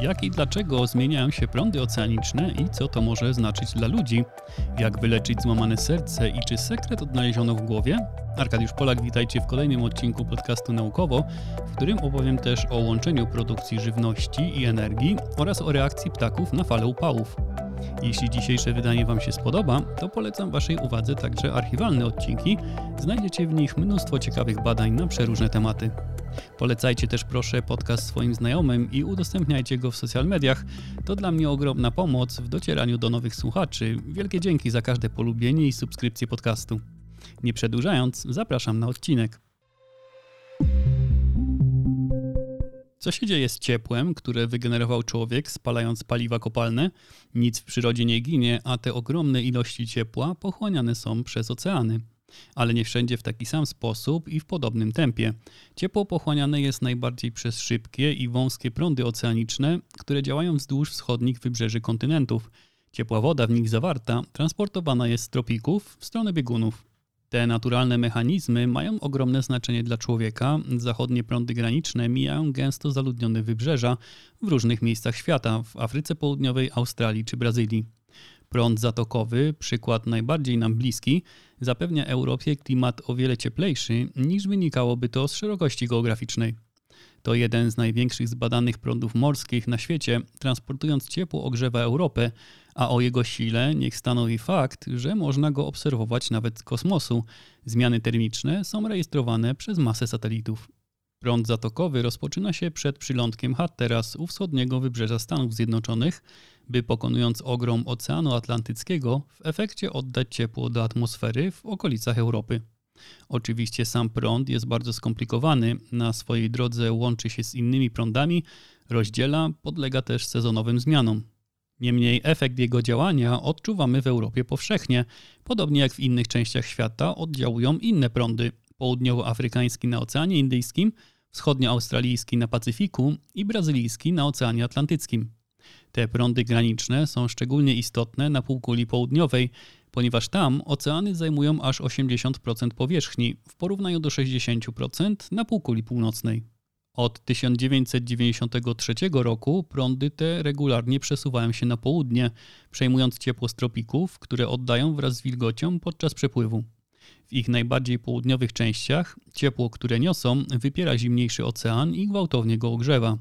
Jak i dlaczego zmieniają się prądy oceaniczne i co to może znaczyć dla ludzi? Jak wyleczyć złamane serce i czy sekret odnaleziono w głowie? Arkadiusz Polak, witajcie w kolejnym odcinku podcastu Naukowo, w którym opowiem też o łączeniu produkcji żywności i energii oraz o reakcji ptaków na fale upałów. Jeśli dzisiejsze wydanie Wam się spodoba, to polecam Waszej uwadze także archiwalne odcinki. Znajdziecie w nich mnóstwo ciekawych badań na przeróżne tematy. Polecajcie też proszę podcast swoim znajomym i udostępniajcie go w social mediach. To dla mnie ogromna pomoc w docieraniu do nowych słuchaczy. Wielkie dzięki za każde polubienie i subskrypcję podcastu. Nie przedłużając, zapraszam na odcinek. Co się dzieje z ciepłem, które wygenerował człowiek spalając paliwa kopalne? Nic w przyrodzie nie ginie, a te ogromne ilości ciepła pochłaniane są przez oceany ale nie wszędzie w taki sam sposób i w podobnym tempie. Ciepło pochłaniane jest najbardziej przez szybkie i wąskie prądy oceaniczne, które działają wzdłuż wschodnich wybrzeży kontynentów. Ciepła woda w nich zawarta transportowana jest z tropików w stronę biegunów. Te naturalne mechanizmy mają ogromne znaczenie dla człowieka. Zachodnie prądy graniczne mijają gęsto zaludnione wybrzeża w różnych miejscach świata, w Afryce Południowej, Australii czy Brazylii. Prąd zatokowy, przykład najbardziej nam bliski, zapewnia Europie klimat o wiele cieplejszy niż wynikałoby to z szerokości geograficznej. To jeden z największych zbadanych prądów morskich na świecie, transportując ciepło ogrzewa Europę, a o jego sile niech stanowi fakt, że można go obserwować nawet z kosmosu. Zmiany termiczne są rejestrowane przez masę satelitów. Prąd zatokowy rozpoczyna się przed przylądkiem Hatteras u wschodniego wybrzeża Stanów Zjednoczonych, by pokonując ogrom Oceanu Atlantyckiego, w efekcie oddać ciepło do atmosfery w okolicach Europy. Oczywiście sam prąd jest bardzo skomplikowany, na swojej drodze łączy się z innymi prądami, rozdziela, podlega też sezonowym zmianom. Niemniej efekt jego działania odczuwamy w Europie powszechnie, podobnie jak w innych częściach świata oddziałują inne prądy, południowoafrykański na Oceanie Indyjskim, wschodnioaustralijski na Pacyfiku i brazylijski na Oceanie Atlantyckim. Te prądy graniczne są szczególnie istotne na półkuli południowej, ponieważ tam oceany zajmują aż 80% powierzchni w porównaniu do 60% na półkuli północnej. Od 1993 roku prądy te regularnie przesuwają się na południe, przejmując ciepło z tropików, które oddają wraz z wilgocią podczas przepływu. W ich najbardziej południowych częściach ciepło, które niosą, wypiera zimniejszy ocean i gwałtownie go ogrzewa.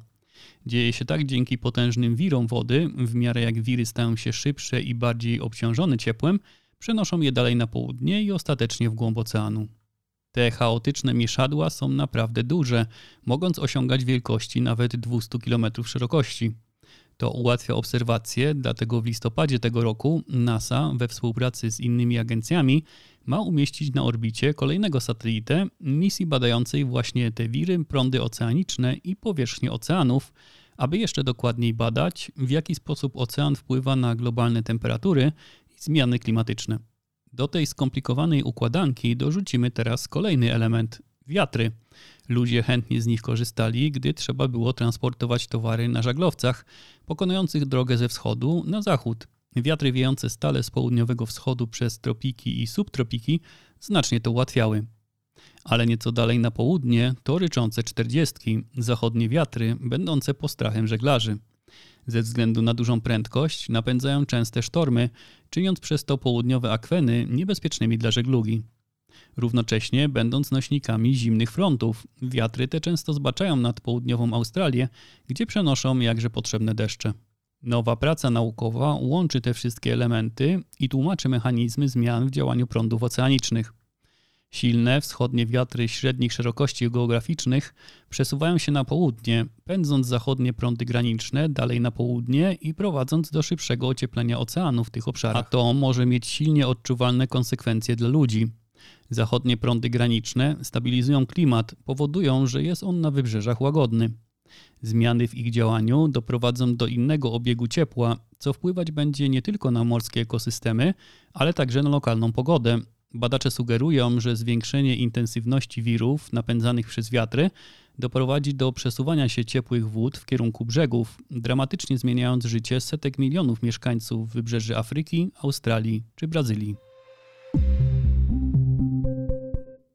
Dzieje się tak dzięki potężnym wirom wody, w miarę jak wiry stają się szybsze i bardziej obciążone ciepłem, przenoszą je dalej na południe i ostatecznie w głąb oceanu. Te chaotyczne mieszadła są naprawdę duże, mogąc osiągać wielkości nawet 200 km szerokości. To ułatwia obserwacje, dlatego w listopadzie tego roku NASA we współpracy z innymi agencjami ma umieścić na orbicie kolejnego satelitę misji badającej właśnie te wiry, prądy oceaniczne i powierzchnię oceanów, aby jeszcze dokładniej badać, w jaki sposób ocean wpływa na globalne temperatury i zmiany klimatyczne. Do tej skomplikowanej układanki dorzucimy teraz kolejny element wiatry. Ludzie chętnie z nich korzystali, gdy trzeba było transportować towary na żaglowcach, pokonujących drogę ze wschodu na zachód. Wiatry wiejące stale z południowego wschodu przez tropiki i subtropiki znacznie to ułatwiały. Ale nieco dalej na południe to ryczące czterdziestki, zachodnie wiatry, będące postrachem żeglarzy. Ze względu na dużą prędkość napędzają częste sztormy, czyniąc przez to południowe akweny niebezpiecznymi dla żeglugi. Równocześnie będąc nośnikami zimnych frontów, wiatry te często zbaczają nad południową Australię, gdzie przenoszą jakże potrzebne deszcze. Nowa praca naukowa łączy te wszystkie elementy i tłumaczy mechanizmy zmian w działaniu prądów oceanicznych. Silne wschodnie wiatry średnich szerokości geograficznych przesuwają się na południe, pędząc zachodnie prądy graniczne dalej na południe i prowadząc do szybszego ocieplenia oceanu w tych obszarach. A to może mieć silnie odczuwalne konsekwencje dla ludzi. Zachodnie prądy graniczne stabilizują klimat, powodują, że jest on na wybrzeżach łagodny. Zmiany w ich działaniu doprowadzą do innego obiegu ciepła, co wpływać będzie nie tylko na morskie ekosystemy, ale także na lokalną pogodę. Badacze sugerują, że zwiększenie intensywności wirów napędzanych przez wiatry doprowadzi do przesuwania się ciepłych wód w kierunku brzegów, dramatycznie zmieniając życie setek milionów mieszkańców wybrzeży Afryki, Australii czy Brazylii.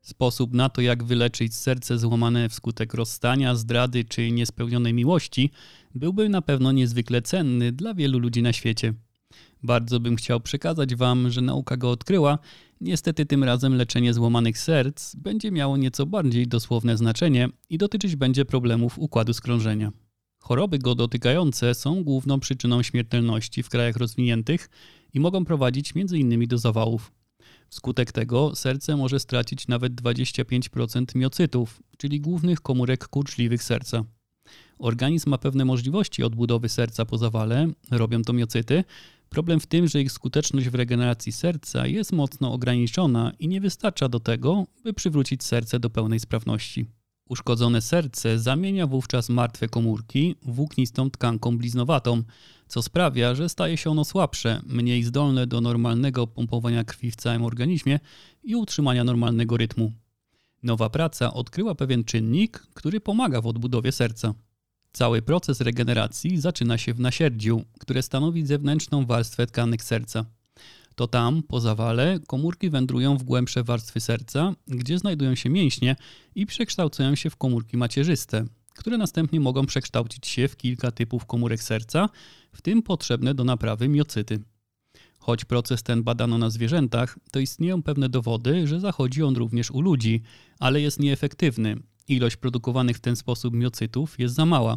Sposób na to, jak wyleczyć serce złamane wskutek rozstania, zdrady czy niespełnionej miłości, byłby na pewno niezwykle cenny dla wielu ludzi na świecie. Bardzo bym chciał przekazać Wam, że nauka go odkryła. Niestety tym razem leczenie złamanych serc będzie miało nieco bardziej dosłowne znaczenie i dotyczyć będzie problemów układu skrążenia. Choroby go dotykające są główną przyczyną śmiertelności w krajach rozwiniętych i mogą prowadzić m.in. do zawałów. Wskutek tego serce może stracić nawet 25% miocytów, czyli głównych komórek kurczliwych serca. Organizm ma pewne możliwości odbudowy serca po zawale, robią to miocyty. Problem w tym, że ich skuteczność w regeneracji serca jest mocno ograniczona i nie wystarcza do tego, by przywrócić serce do pełnej sprawności. Uszkodzone serce zamienia wówczas martwe komórki włóknistą tkanką bliznowatą, co sprawia, że staje się ono słabsze, mniej zdolne do normalnego pompowania krwi w całym organizmie i utrzymania normalnego rytmu. Nowa praca odkryła pewien czynnik, który pomaga w odbudowie serca. Cały proces regeneracji zaczyna się w nasierdziu, które stanowi zewnętrzną warstwę tkanek serca. To tam, po zawale, komórki wędrują w głębsze warstwy serca, gdzie znajdują się mięśnie i przekształcają się w komórki macierzyste, które następnie mogą przekształcić się w kilka typów komórek serca, w tym potrzebne do naprawy miocyty. Choć proces ten badano na zwierzętach, to istnieją pewne dowody, że zachodzi on również u ludzi, ale jest nieefektywny. Ilość produkowanych w ten sposób miocytów jest za mała.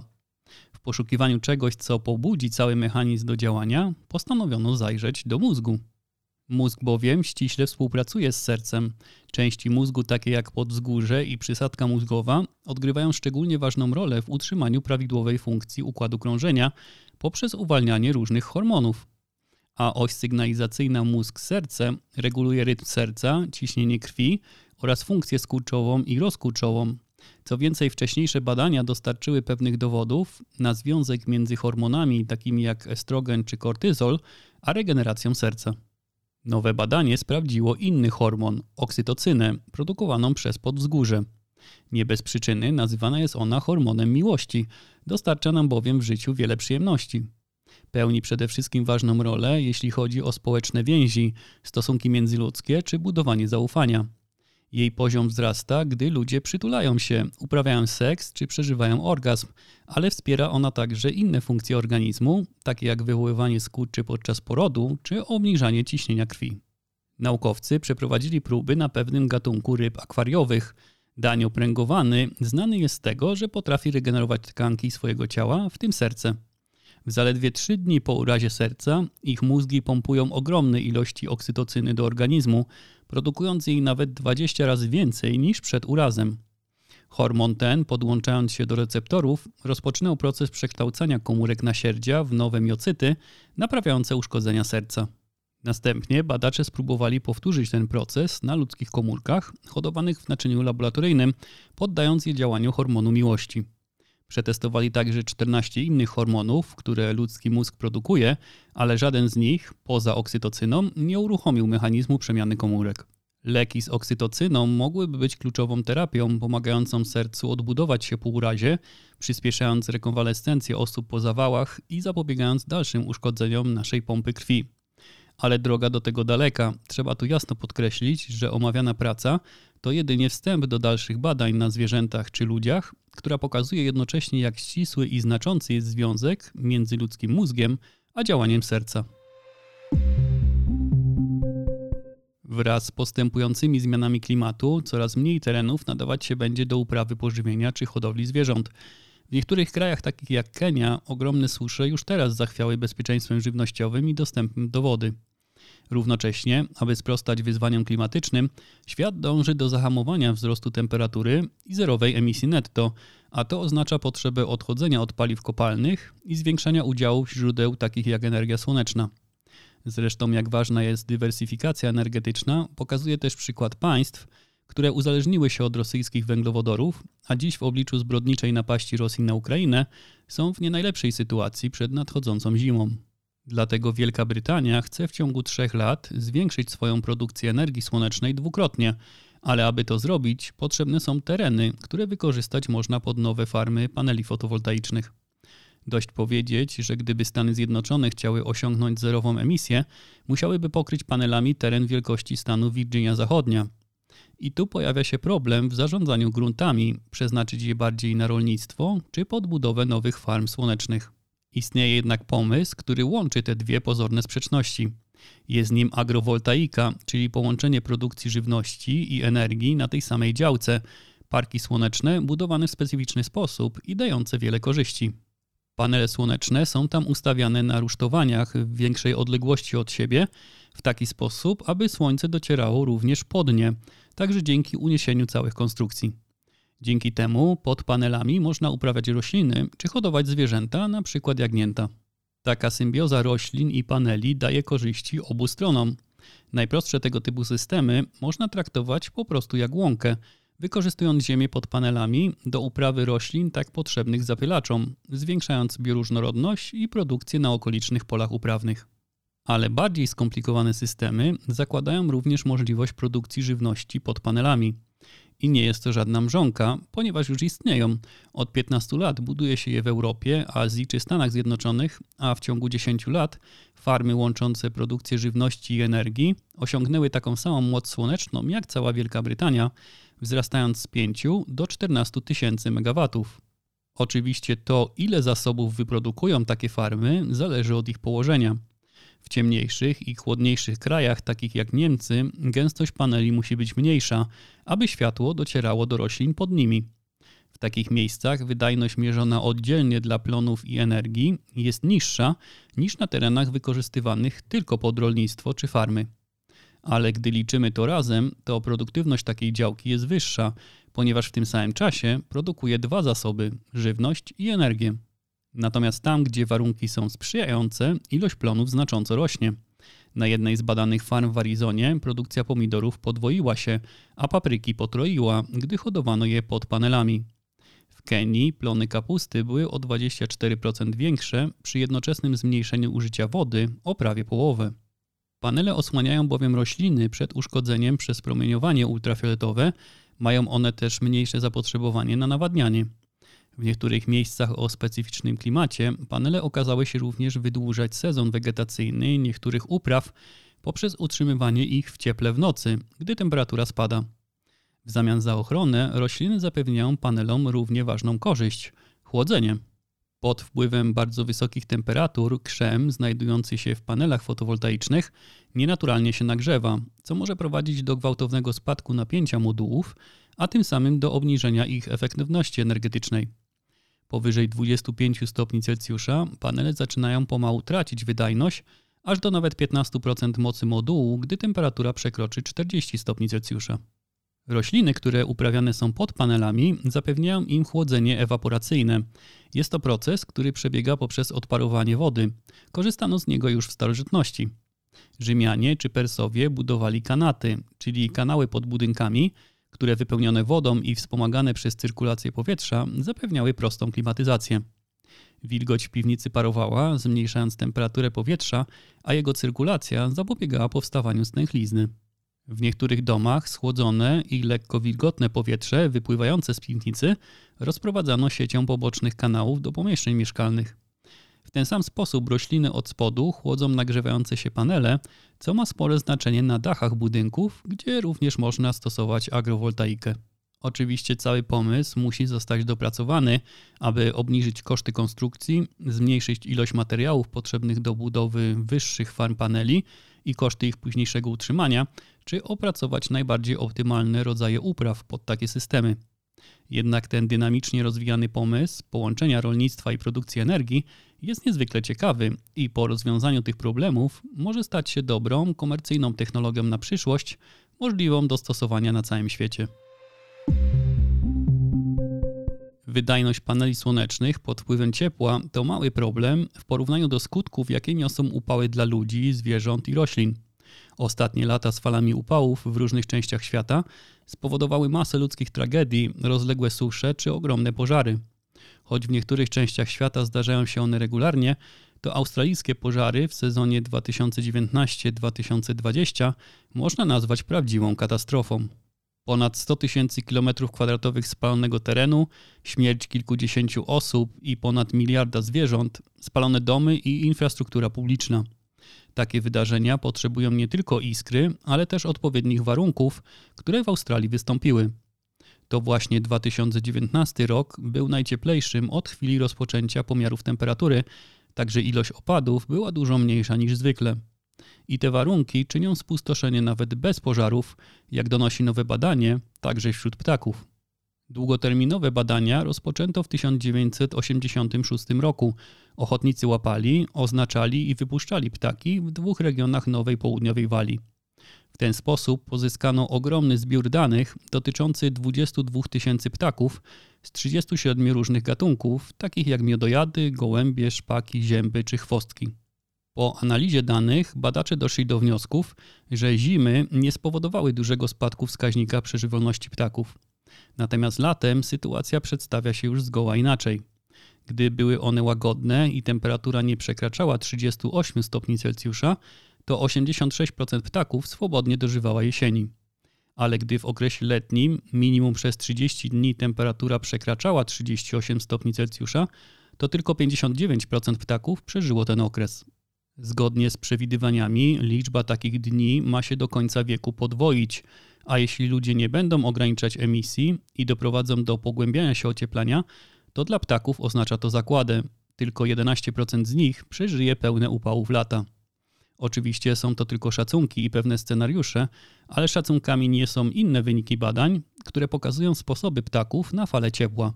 W poszukiwaniu czegoś, co pobudzi cały mechanizm do działania, postanowiono zajrzeć do mózgu. Mózg bowiem ściśle współpracuje z sercem. Części mózgu, takie jak podwzgórze i przysadka mózgowa, odgrywają szczególnie ważną rolę w utrzymaniu prawidłowej funkcji układu krążenia poprzez uwalnianie różnych hormonów. A oś sygnalizacyjna mózg-serce reguluje rytm serca, ciśnienie krwi oraz funkcję skurczową i rozkurczową. Co więcej, wcześniejsze badania dostarczyły pewnych dowodów na związek między hormonami takimi jak estrogen czy kortyzol, a regeneracją serca. Nowe badanie sprawdziło inny hormon, oksytocynę, produkowaną przez podwzgórze. Nie bez przyczyny nazywana jest ona hormonem miłości, dostarcza nam bowiem w życiu wiele przyjemności. Pełni przede wszystkim ważną rolę, jeśli chodzi o społeczne więzi, stosunki międzyludzkie czy budowanie zaufania. Jej poziom wzrasta, gdy ludzie przytulają się, uprawiają seks czy przeżywają orgazm, ale wspiera ona także inne funkcje organizmu, takie jak wywoływanie skurczy podczas porodu czy obniżanie ciśnienia krwi. Naukowcy przeprowadzili próby na pewnym gatunku ryb akwariowych. Dań opręgowany znany jest z tego, że potrafi regenerować tkanki swojego ciała, w tym serce. W zaledwie 3 dni po urazie serca ich mózgi pompują ogromne ilości oksytocyny do organizmu, produkując jej nawet 20 razy więcej niż przed urazem. Hormon ten, podłączając się do receptorów, rozpoczynał proces przekształcania komórek nasierdzia w nowe miocyty, naprawiające uszkodzenia serca. Następnie badacze spróbowali powtórzyć ten proces na ludzkich komórkach hodowanych w naczyniu laboratoryjnym, poddając je działaniu hormonu miłości. Przetestowali także 14 innych hormonów, które ludzki mózg produkuje, ale żaden z nich, poza oksytocyną, nie uruchomił mechanizmu przemiany komórek. Leki z oksytocyną mogłyby być kluczową terapią pomagającą sercu odbudować się po urazie, przyspieszając rekonwalescencję osób po zawałach i zapobiegając dalszym uszkodzeniom naszej pompy krwi. Ale droga do tego daleka. Trzeba tu jasno podkreślić, że omawiana praca to jedynie wstęp do dalszych badań na zwierzętach czy ludziach, która pokazuje jednocześnie, jak ścisły i znaczący jest związek między ludzkim mózgiem a działaniem serca. Wraz z postępującymi zmianami klimatu coraz mniej terenów nadawać się będzie do uprawy pożywienia czy hodowli zwierząt. W niektórych krajach, takich jak Kenia, ogromne susze już teraz zachwiały bezpieczeństwem żywnościowym i dostępem do wody. Równocześnie, aby sprostać wyzwaniom klimatycznym, świat dąży do zahamowania wzrostu temperatury i zerowej emisji netto, a to oznacza potrzebę odchodzenia od paliw kopalnych i zwiększania udziału źródeł takich jak energia słoneczna. Zresztą, jak ważna jest dywersyfikacja energetyczna, pokazuje też przykład państw, które uzależniły się od rosyjskich węglowodorów, a dziś w obliczu zbrodniczej napaści Rosji na Ukrainę są w nie najlepszej sytuacji przed nadchodzącą zimą. Dlatego Wielka Brytania chce w ciągu trzech lat zwiększyć swoją produkcję energii słonecznej dwukrotnie, ale aby to zrobić, potrzebne są tereny, które wykorzystać można pod nowe farmy paneli fotowoltaicznych. Dość powiedzieć, że gdyby Stany Zjednoczone chciały osiągnąć zerową emisję, musiałyby pokryć panelami teren wielkości stanu Virginia Zachodnia. I tu pojawia się problem w zarządzaniu gruntami, przeznaczyć je bardziej na rolnictwo czy podbudowę nowych farm słonecznych. Istnieje jednak pomysł, który łączy te dwie pozorne sprzeczności. Jest nim agrowoltaika, czyli połączenie produkcji żywności i energii na tej samej działce, parki słoneczne budowane w specyficzny sposób i dające wiele korzyści. Panele słoneczne są tam ustawiane na rusztowaniach w większej odległości od siebie, w taki sposób, aby słońce docierało również pod nie, także dzięki uniesieniu całych konstrukcji. Dzięki temu pod panelami można uprawiać rośliny czy hodować zwierzęta, np. jagnięta. Taka symbioza roślin i paneli daje korzyści obu stronom. Najprostsze tego typu systemy można traktować po prostu jak łąkę, wykorzystując ziemię pod panelami do uprawy roślin tak potrzebnych zapylaczom, zwiększając bioróżnorodność i produkcję na okolicznych polach uprawnych. Ale bardziej skomplikowane systemy zakładają również możliwość produkcji żywności pod panelami. I nie jest to żadna mrzonka, ponieważ już istnieją. Od 15 lat buduje się je w Europie, Azji czy Stanach Zjednoczonych, a w ciągu 10 lat farmy łączące produkcję żywności i energii osiągnęły taką samą moc słoneczną jak cała Wielka Brytania, wzrastając z 5 do 14 tysięcy megawatów. Oczywiście to, ile zasobów wyprodukują takie farmy, zależy od ich położenia. W ciemniejszych i chłodniejszych krajach, takich jak Niemcy, gęstość paneli musi być mniejsza, aby światło docierało do roślin pod nimi. W takich miejscach wydajność mierzona oddzielnie dla plonów i energii jest niższa niż na terenach wykorzystywanych tylko pod rolnictwo czy farmy. Ale gdy liczymy to razem, to produktywność takiej działki jest wyższa, ponieważ w tym samym czasie produkuje dwa zasoby żywność i energię. Natomiast tam, gdzie warunki są sprzyjające, ilość plonów znacząco rośnie. Na jednej z badanych farm w Arizonie produkcja pomidorów podwoiła się, a papryki potroiła, gdy hodowano je pod panelami. W Kenii plony kapusty były o 24% większe przy jednoczesnym zmniejszeniu użycia wody o prawie połowę. Panele osłaniają bowiem rośliny przed uszkodzeniem przez promieniowanie ultrafioletowe, mają one też mniejsze zapotrzebowanie na nawadnianie. W niektórych miejscach o specyficznym klimacie panele okazały się również wydłużać sezon wegetacyjny niektórych upraw poprzez utrzymywanie ich w cieple w nocy, gdy temperatura spada. W zamian za ochronę rośliny zapewniają panelom równie ważną korzyść chłodzenie. Pod wpływem bardzo wysokich temperatur krzem znajdujący się w panelach fotowoltaicznych nienaturalnie się nagrzewa, co może prowadzić do gwałtownego spadku napięcia modułów, a tym samym do obniżenia ich efektywności energetycznej. Powyżej 25 stopni Celsjusza panele zaczynają pomału tracić wydajność, aż do nawet 15% mocy modułu, gdy temperatura przekroczy 40 stopni Celsjusza. Rośliny, które uprawiane są pod panelami, zapewniają im chłodzenie ewaporacyjne. Jest to proces, który przebiega poprzez odparowanie wody. Korzystano z niego już w starożytności. Rzymianie czy Persowie budowali kanaty, czyli kanały pod budynkami, które wypełnione wodą i wspomagane przez cyrkulację powietrza zapewniały prostą klimatyzację. Wilgoć w piwnicy parowała, zmniejszając temperaturę powietrza, a jego cyrkulacja zapobiegała powstawaniu stęchlizny. W niektórych domach schłodzone i lekko wilgotne powietrze wypływające z piwnicy rozprowadzano siecią pobocznych kanałów do pomieszczeń mieszkalnych. Ten sam sposób rośliny od spodu chłodzą nagrzewające się panele, co ma spore znaczenie na dachach budynków, gdzie również można stosować agrowoltaikę. Oczywiście cały pomysł musi zostać dopracowany, aby obniżyć koszty konstrukcji, zmniejszyć ilość materiałów potrzebnych do budowy wyższych farm paneli i koszty ich późniejszego utrzymania, czy opracować najbardziej optymalne rodzaje upraw pod takie systemy. Jednak ten dynamicznie rozwijany pomysł połączenia rolnictwa i produkcji energii jest niezwykle ciekawy i po rozwiązaniu tych problemów może stać się dobrą, komercyjną technologią na przyszłość, możliwą do stosowania na całym świecie. Wydajność paneli słonecznych pod wpływem ciepła to mały problem w porównaniu do skutków, jakie niosą upały dla ludzi, zwierząt i roślin. Ostatnie lata z falami upałów w różnych częściach świata spowodowały masę ludzkich tragedii, rozległe susze czy ogromne pożary. Choć w niektórych częściach świata zdarzają się one regularnie, to australijskie pożary w sezonie 2019-2020 można nazwać prawdziwą katastrofą. Ponad 100 tysięcy kilometrów kwadratowych spalonego terenu, śmierć kilkudziesięciu osób i ponad miliarda zwierząt, spalone domy i infrastruktura publiczna. Takie wydarzenia potrzebują nie tylko iskry, ale też odpowiednich warunków, które w Australii wystąpiły. To właśnie 2019 rok był najcieplejszym od chwili rozpoczęcia pomiarów temperatury, także ilość opadów była dużo mniejsza niż zwykle. I te warunki czynią spustoszenie nawet bez pożarów, jak donosi nowe badanie, także wśród ptaków. Długoterminowe badania rozpoczęto w 1986 roku. Ochotnicy łapali, oznaczali i wypuszczali ptaki w dwóch regionach Nowej Południowej Walii. W ten sposób pozyskano ogromny zbiór danych dotyczący 22 tysięcy ptaków z 37 różnych gatunków, takich jak miodojady, gołębie, szpaki, zięby czy chwostki. Po analizie danych badacze doszli do wniosków, że zimy nie spowodowały dużego spadku wskaźnika przeżywalności ptaków. Natomiast latem sytuacja przedstawia się już zgoła inaczej. Gdy były one łagodne i temperatura nie przekraczała 38 stopni Celsjusza, to 86% ptaków swobodnie dożywała jesieni. Ale gdy w okresie letnim minimum przez 30 dni temperatura przekraczała 38 stopni Celsjusza, to tylko 59% ptaków przeżyło ten okres. Zgodnie z przewidywaniami, liczba takich dni ma się do końca wieku podwoić, a jeśli ludzie nie będą ograniczać emisji i doprowadzą do pogłębiania się ocieplenia, to dla ptaków oznacza to zakładę. Tylko 11% z nich przeżyje pełne upałów lata. Oczywiście są to tylko szacunki i pewne scenariusze, ale szacunkami nie są inne wyniki badań, które pokazują sposoby ptaków na fale ciepła.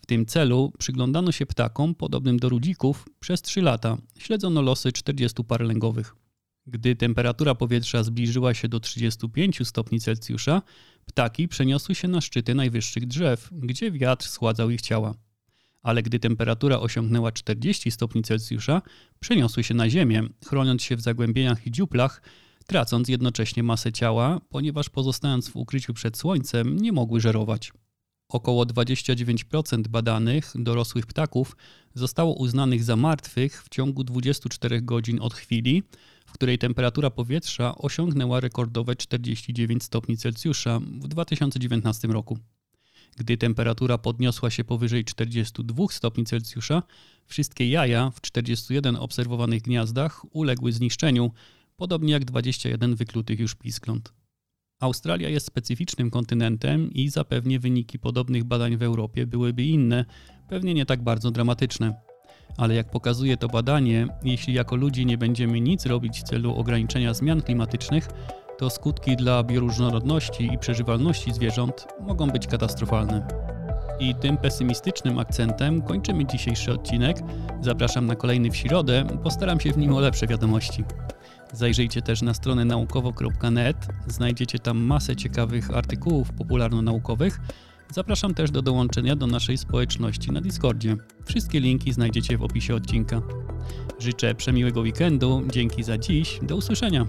W tym celu przyglądano się ptakom podobnym do rudzików przez 3 lata. Śledzono losy 40 par lęgowych. Gdy temperatura powietrza zbliżyła się do 35 stopni Celsjusza, ptaki przeniosły się na szczyty najwyższych drzew, gdzie wiatr schładzał ich ciała. Ale gdy temperatura osiągnęła 40 stopni Celsjusza, przeniosły się na ziemię, chroniąc się w zagłębieniach i dziuplach, tracąc jednocześnie masę ciała, ponieważ pozostając w ukryciu przed słońcem, nie mogły żerować. Około 29% badanych dorosłych ptaków zostało uznanych za martwych w ciągu 24 godzin od chwili, w której temperatura powietrza osiągnęła rekordowe 49 stopni Celsjusza w 2019 roku. Gdy temperatura podniosła się powyżej 42 stopni Celsjusza, wszystkie jaja w 41 obserwowanych gniazdach uległy zniszczeniu, podobnie jak 21 wyklutych już piskląt. Australia jest specyficznym kontynentem i zapewnie wyniki podobnych badań w Europie byłyby inne, pewnie nie tak bardzo dramatyczne. Ale jak pokazuje to badanie, jeśli jako ludzie nie będziemy nic robić w celu ograniczenia zmian klimatycznych, to skutki dla bioróżnorodności i przeżywalności zwierząt mogą być katastrofalne. I tym pesymistycznym akcentem kończymy dzisiejszy odcinek. Zapraszam na kolejny w środę, postaram się w nim o lepsze wiadomości. Zajrzyjcie też na stronę naukowo.net, znajdziecie tam masę ciekawych artykułów popularno-naukowych. Zapraszam też do dołączenia do naszej społeczności na Discordzie. Wszystkie linki znajdziecie w opisie odcinka. Życzę przemiłego weekendu, dzięki za dziś, do usłyszenia.